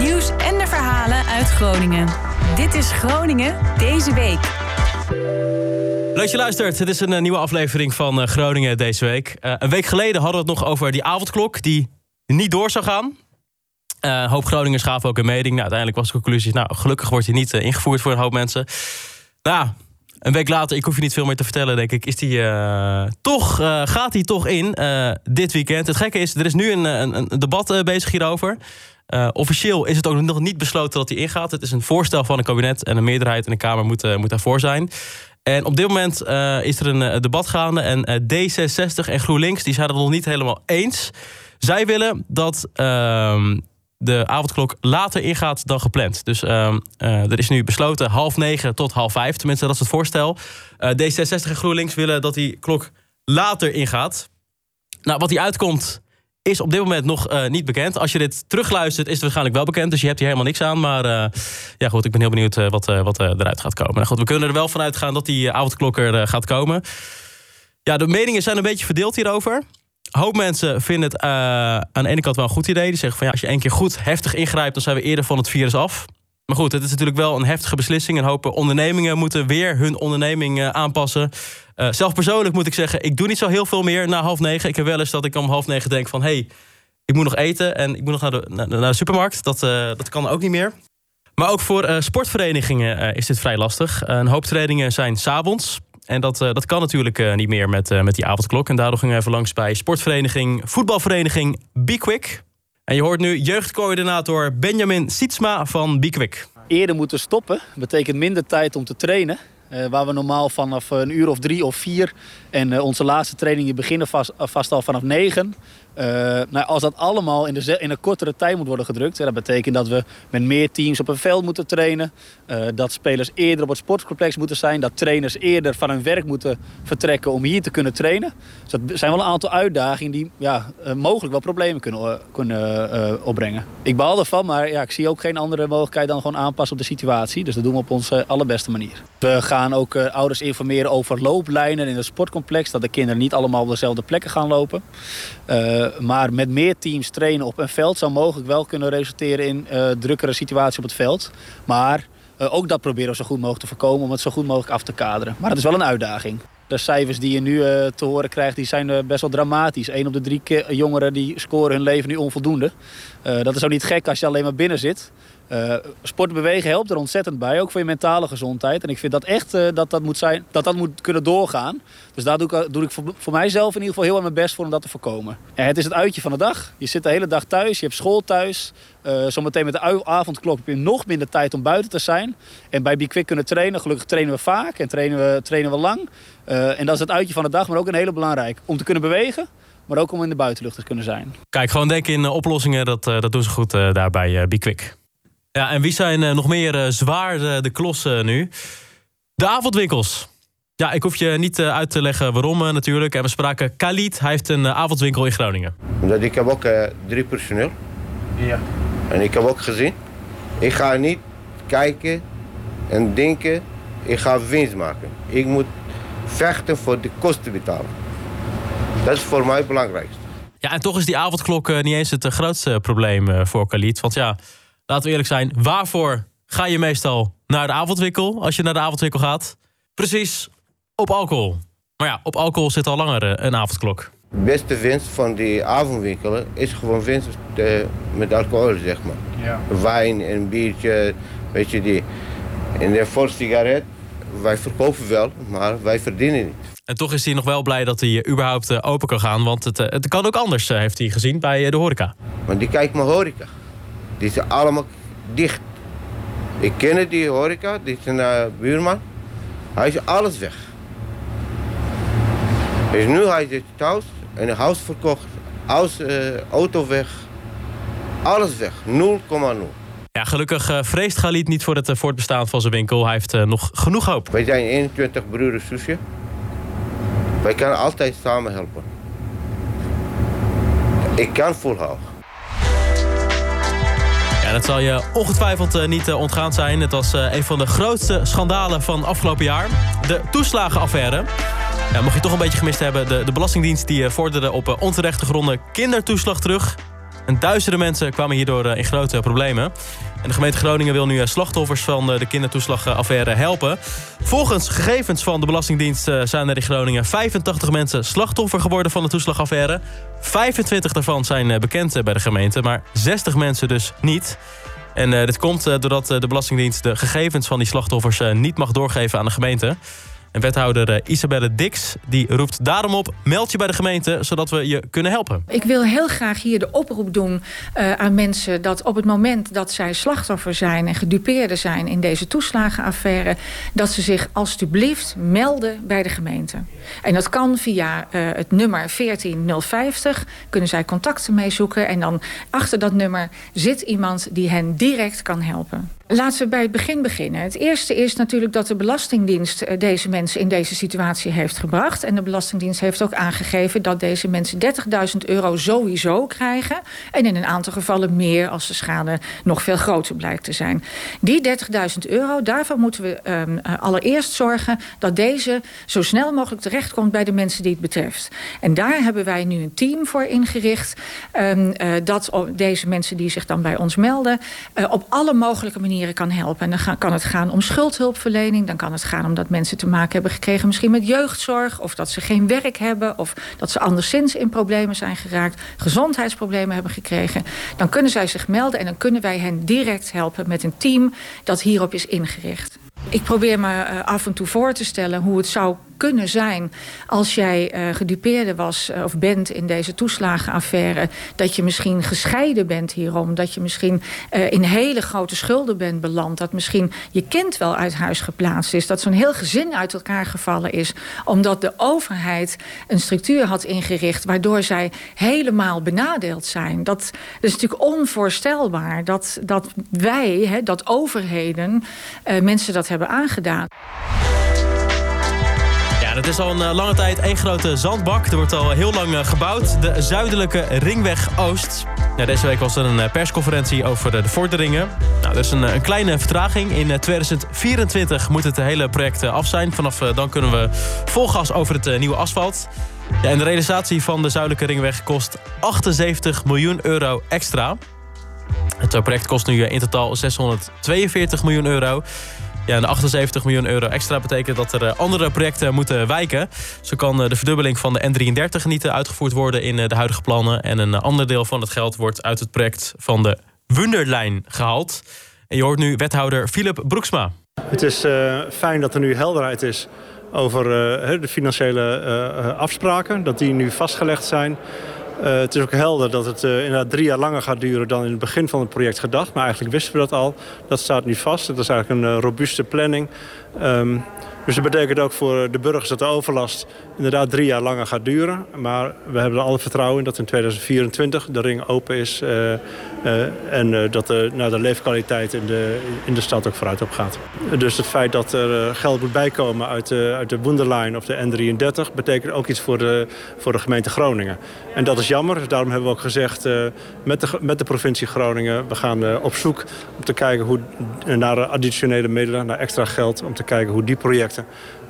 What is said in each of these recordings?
nieuws en de verhalen uit Groningen. Dit is Groningen deze week. Leuk je luistert. Het is een eh, nieuwe aflevering van eh, Groningen deze week. Eh, een week geleden hadden we het nog over die avondklok die niet door zou gaan. Uh, hoop Groningers gaven ook een mening. Nou, uiteindelijk was de conclusie, nou, gelukkig wordt hij niet ingevoerd voor een hoop mensen. Nou, een week later, ik hoef je niet veel meer te vertellen, denk ik, is die, toch, gaat hij toch in dit weekend. Het gekke is, er is nu een, een, een debat bezig hierover. Officieel is het ook nog niet besloten dat hij ingaat. Het is een voorstel van een kabinet en een meerderheid in de Kamer moet, moet daarvoor zijn. En op dit moment uh, is er een debat gaande. En uh, D66 en GroenLinks die zijn het nog niet helemaal eens. Zij willen dat ehm, de avondklok later ingaat dan gepland. Dus ehm, er is nu besloten half negen tot half vijf. Tenminste, dat is het voorstel. D66 en GroenLinks willen dat die klok later ingaat. Nou, wat die uitkomt is op dit moment nog uh, niet bekend. Als je dit terugluistert, is het waarschijnlijk wel bekend. Dus je hebt hier helemaal niks aan. Maar uh, ja, goed, ik ben heel benieuwd uh, wat, wat eruit gaat komen. Nou, goed, we kunnen er wel vanuit gaan dat die avondklok er gaat komen. Ja, de meningen zijn een beetje verdeeld hierover. Een hoop mensen vinden het aan de ene kant wel een goed idee. Die zeggen van ja, als je één keer goed heftig ingrijpt, dan zijn we eerder van het virus af. Maar goed, het is natuurlijk wel een heftige beslissing. Een hoop ondernemingen moeten weer hun onderneming aanpassen. Uh, zelf persoonlijk moet ik zeggen, ik doe niet zo heel veel meer na half negen. Ik heb wel eens dat ik om half negen denk van... hey, ik moet nog eten en ik moet nog naar de, naar, de supermarkt. Dat, uh, dat kan ook niet meer. Maar ook voor sportverenigingen is dit vrij lastig. een hoop trainingen zijn s'avonds. En dat, dat kan natuurlijk niet meer met, met die avondklok. En daardoor gingen we even langs bij sportvereniging, voetbalvereniging Be Quick. En je hoort nu jeugdcoördinator Benjamin Sietsma van Quick. Eerder moeten stoppen betekent minder tijd om te trainen. Uh, waar we normaal vanaf een uur of drie of vier. En uh, onze laatste trainingen beginnen vast, vast al vanaf negen. Uh, nou, als dat allemaal in, de, in een kortere tijd moet worden gedrukt... dat betekent dat we met meer teams op een veld moeten trainen... Uh, dat spelers eerder op het sportcomplex moeten zijn... dat trainers eerder van hun werk moeten vertrekken om hier te kunnen trainen. Dus dat zijn wel een aantal uitdagingen die ja, uh, mogelijk wel problemen kunnen, kunnen opbrengen. Ik baal ervan, maar ja, ik zie ook geen andere mogelijkheid... dan gewoon aanpassen op de situatie. Dus dat doen we op onze allerbeste manier. We gaan ook ouders informeren over looplijnen in het sportcomplex... dat de kinderen niet allemaal op dezelfde plekken gaan lopen... Uh, maar met meer teams trainen op een veld zou mogelijk wel kunnen resulteren in uh, drukkere situatie op het veld. Maar uh, ook dat proberen we zo goed mogelijk te voorkomen om het zo goed mogelijk af te kaderen. Maar dat is wel een uitdaging. De cijfers die je nu te horen krijgt, die zijn best wel dramatisch. Eén op de drie jongeren die scoren hun leven nu onvoldoende. dat is ook niet gek als je alleen maar binnen zit. Uh, sport bewegen helpt er ontzettend bij, ook voor je mentale gezondheid. En ik vind dat echt uh, dat, dat, moet zijn, dat dat moet kunnen doorgaan. Dus daar doe ik, doe ik voor, mijzelf in ieder geval heel mijn best voor om dat te voorkomen. En het is het uitje van de dag. Je zit de hele dag thuis, je hebt school thuis. Zometeen met de avondklok heb je nog minder tijd om buiten te zijn. En bij Be Quick kunnen trainen. Gelukkig trainen we vaak en trainen we, trainen we lang. en dat is het uitje van de dag, maar ook een hele belangrijk. Om te kunnen bewegen, maar ook om in de buitenlucht te kunnen zijn. Kijk, gewoon denken in oplossingen, dat, dat doen ze goed daar bij Be Quick. Ja, en wie zijn uh, nog meer uh, zwaar de, de klossen nu? De avondwinkels. Ja, ik hoef je niet uh, uit te leggen waarom natuurlijk. En we spraken Khalid, hij heeft een avondwinkel in Groningen. Omdat ik heb ook drie personeel. Ja. En ik heb ook gezien. Ik ga niet kijken en denken, ik ga winst maken. Ik moet vechten voor de kosten betalen. Dat is voor mij het belangrijkste. Ja, en toch is die avondklok niet eens het grootste probleem voor Khalid. Want ja, laten we eerlijk zijn, waarvoor ga je meestal naar de avondwinkel als je naar de avondwinkel gaat? Precies, op alcohol. Maar ja, op alcohol zit al langer eh, een avondklok. De beste winst van die avondwinkelen is gewoon winst eh, met alcohol, zeg maar. Ja. Wijn en biertje, weet je die. En de voor sigaret, wij verkopen wel, maar wij verdienen niet. En toch is hij nog wel blij dat hij überhaupt eh, open kan gaan. Want het, het kan ook anders, heeft hij gezien bij de horeca. Maar die kijkt maar horeca. Die zijn allemaal dicht. Ik ken die horeca, die is een uh, buurman. Hij is alles weg. Dus nu hij zit thuis en een huis verkocht, huis, uh, auto weg, alles weg, 0,0. Ja, gelukkig uh, vreest Galit niet voor het voortbestaan van zijn winkel. Hij heeft nog genoeg hoop. Wij zijn 21 broeders zusje. Wij kunnen altijd samen helpen. Ik kan volhouden. Dat zal je ongetwijfeld uh, niet uh, ontgaan zijn. Het was uh, een van de grootste schandalen van afgelopen jaar. De toeslagenaffaire. Ja, mocht je toch een beetje gemist hebben... de, de Belastingdienst die vorderde op onterechte gronden kindertoeslag terug. En duizenden mensen kwamen hierdoor in grote problemen. En de gemeente Groningen wil nu slachtoffers van de kindertoeslagaffaire helpen. Volgens gegevens van de Belastingdienst zijn er in Groningen 85 mensen slachtoffer geworden van de toeslagaffaire. 25 daarvan zijn bekend bij de gemeente, maar 60 mensen dus niet. En dit komt doordat de Belastingdienst de gegevens van die slachtoffers niet mag doorgeven aan de gemeente. En wethouder eh, Isabelle Dix die roept daarom op... meld je bij de gemeente, zodat we je kunnen helpen. Ik wil heel graag hier de oproep doen uh, aan mensen... dat op het moment dat zij slachtoffer zijn en gedupeerde zijn... in deze toeslagenaffaire... dat ze zich alstublieft melden bij de gemeente. En dat kan via uh, het nummer 14050. Kunnen zij contacten mee zoeken. En dan achter dat nummer zit iemand die hen direct kan helpen. Laten we bij het begin beginnen. Het eerste is natuurlijk dat de Belastingdienst uh, deze mensen in deze situatie heeft gebracht. En de Belastingdienst heeft ook aangegeven dat deze mensen 30.000 euro sowieso krijgen. En in een aantal gevallen meer als de schade nog veel groter blijkt te zijn. Die 30.000 euro, daarvan moeten we um, uh, allereerst zorgen dat deze zo snel mogelijk terechtkomt bij de mensen die het betreft. En daar hebben wij nu een team voor ingericht. Um, uh, dat deze mensen die zich dan bij ons melden op alle mogelijke manieren kan helpen. En dan kan het gaan om schuldhulpverlening. Dan kan het gaan om dat mensen te maken hebben gekregen misschien met jeugdzorg. Of dat ze geen werk hebben. Of dat ze anderszins in problemen zijn geraakt. Gezondheidsproblemen hebben gekregen. Dan kunnen zij zich melden en dan kunnen wij hen direct helpen met een team dat hierop is ingericht. Ik probeer me uh, af en toe voor te stellen hoe het zou kunnen zijn als jij uh, gedupeerde was uh, of bent in deze toeslagenaffaire, dat je misschien gescheiden bent hierom, dat je misschien uh, in hele grote schulden bent beland, dat misschien je kind wel uit huis geplaatst is, dat zo'n heel gezin uit elkaar gevallen is, omdat de overheid een structuur had ingericht waardoor zij helemaal benadeeld zijn. Dat, dat is natuurlijk onvoorstelbaar dat, dat wij, hè, dat overheden, mensen dat hebben aangedaan. Ja, dat is al een lange tijd één grote zandbak. Er wordt al heel lang gebouwd. De zuidelijke Ringweg Oost. Deze week was er een persconferentie over de vorderingen. Nou, er is een, een kleine vertraging. In 2024 moet het hele project af zijn. Vanaf dan kunnen we vol gas over het nieuwe asfalt. Ja, en de realisatie van de zuidelijke ringweg kost 78 miljoen euro extra. Het project kost nu in totaal 642 miljoen euro. Ja, en de 78 miljoen euro extra betekent dat er andere projecten moeten wijken. Zo kan de verdubbeling van de N33 niet uitgevoerd worden in de huidige plannen. En een ander deel van het geld wordt uit het project van de Wunderlijn gehaald. En je hoort nu wethouder Philip Broeksma. Het is fijn dat er nu helderheid is over de financiële afspraken. Dat die nu vastgelegd zijn. Uh, het is ook helder dat het uh, inderdaad drie jaar langer gaat duren dan in het begin van het project gedacht. Maar eigenlijk wisten we dat al. Dat staat nu vast. Dat is eigenlijk een uh, robuuste planning. Um, dus dat betekent ook voor de burgers dat de overlast inderdaad drie jaar langer gaat duren. Maar we hebben er alle vertrouwen in dat in 2024 de ring open is. Uh, en uh, dat de, nou, de leefkwaliteit in de, in de stad ook vooruit op gaat. Dus het feit dat er geld moet bijkomen uit de, uit de Wunderline of de N33... betekent ook iets voor de, voor de gemeente Groningen. En dat is jammer. Dus daarom hebben we ook gezegd met, de, met de provincie Groningen... we gaan op zoek om te kijken hoe, naar additionele middelen, naar extra geld... om te kijken hoe die projecten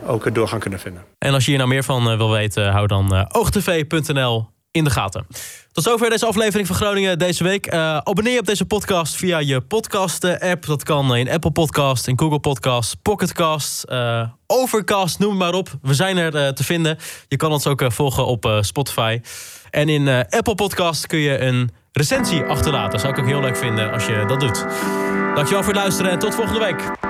ook door gaan kunnen vinden. En als je hier nou meer van wil weten, hou dan oogtv.nl in de gaten. Tot zover deze aflevering van Groningen deze week. Uh, abonneer je op deze podcast via je podcast-app. Dat kan in Apple Podcast, in Google Podcast, Pocketcast, Overcast, noem maar op. We zijn er te vinden. Je kan ons ook volgen op Spotify. En in Apple Podcast kun je een recensie achterlaten. Zou ik ook heel leuk vinden als je dat doet. Dankjewel voor het luisteren en tot volgende week.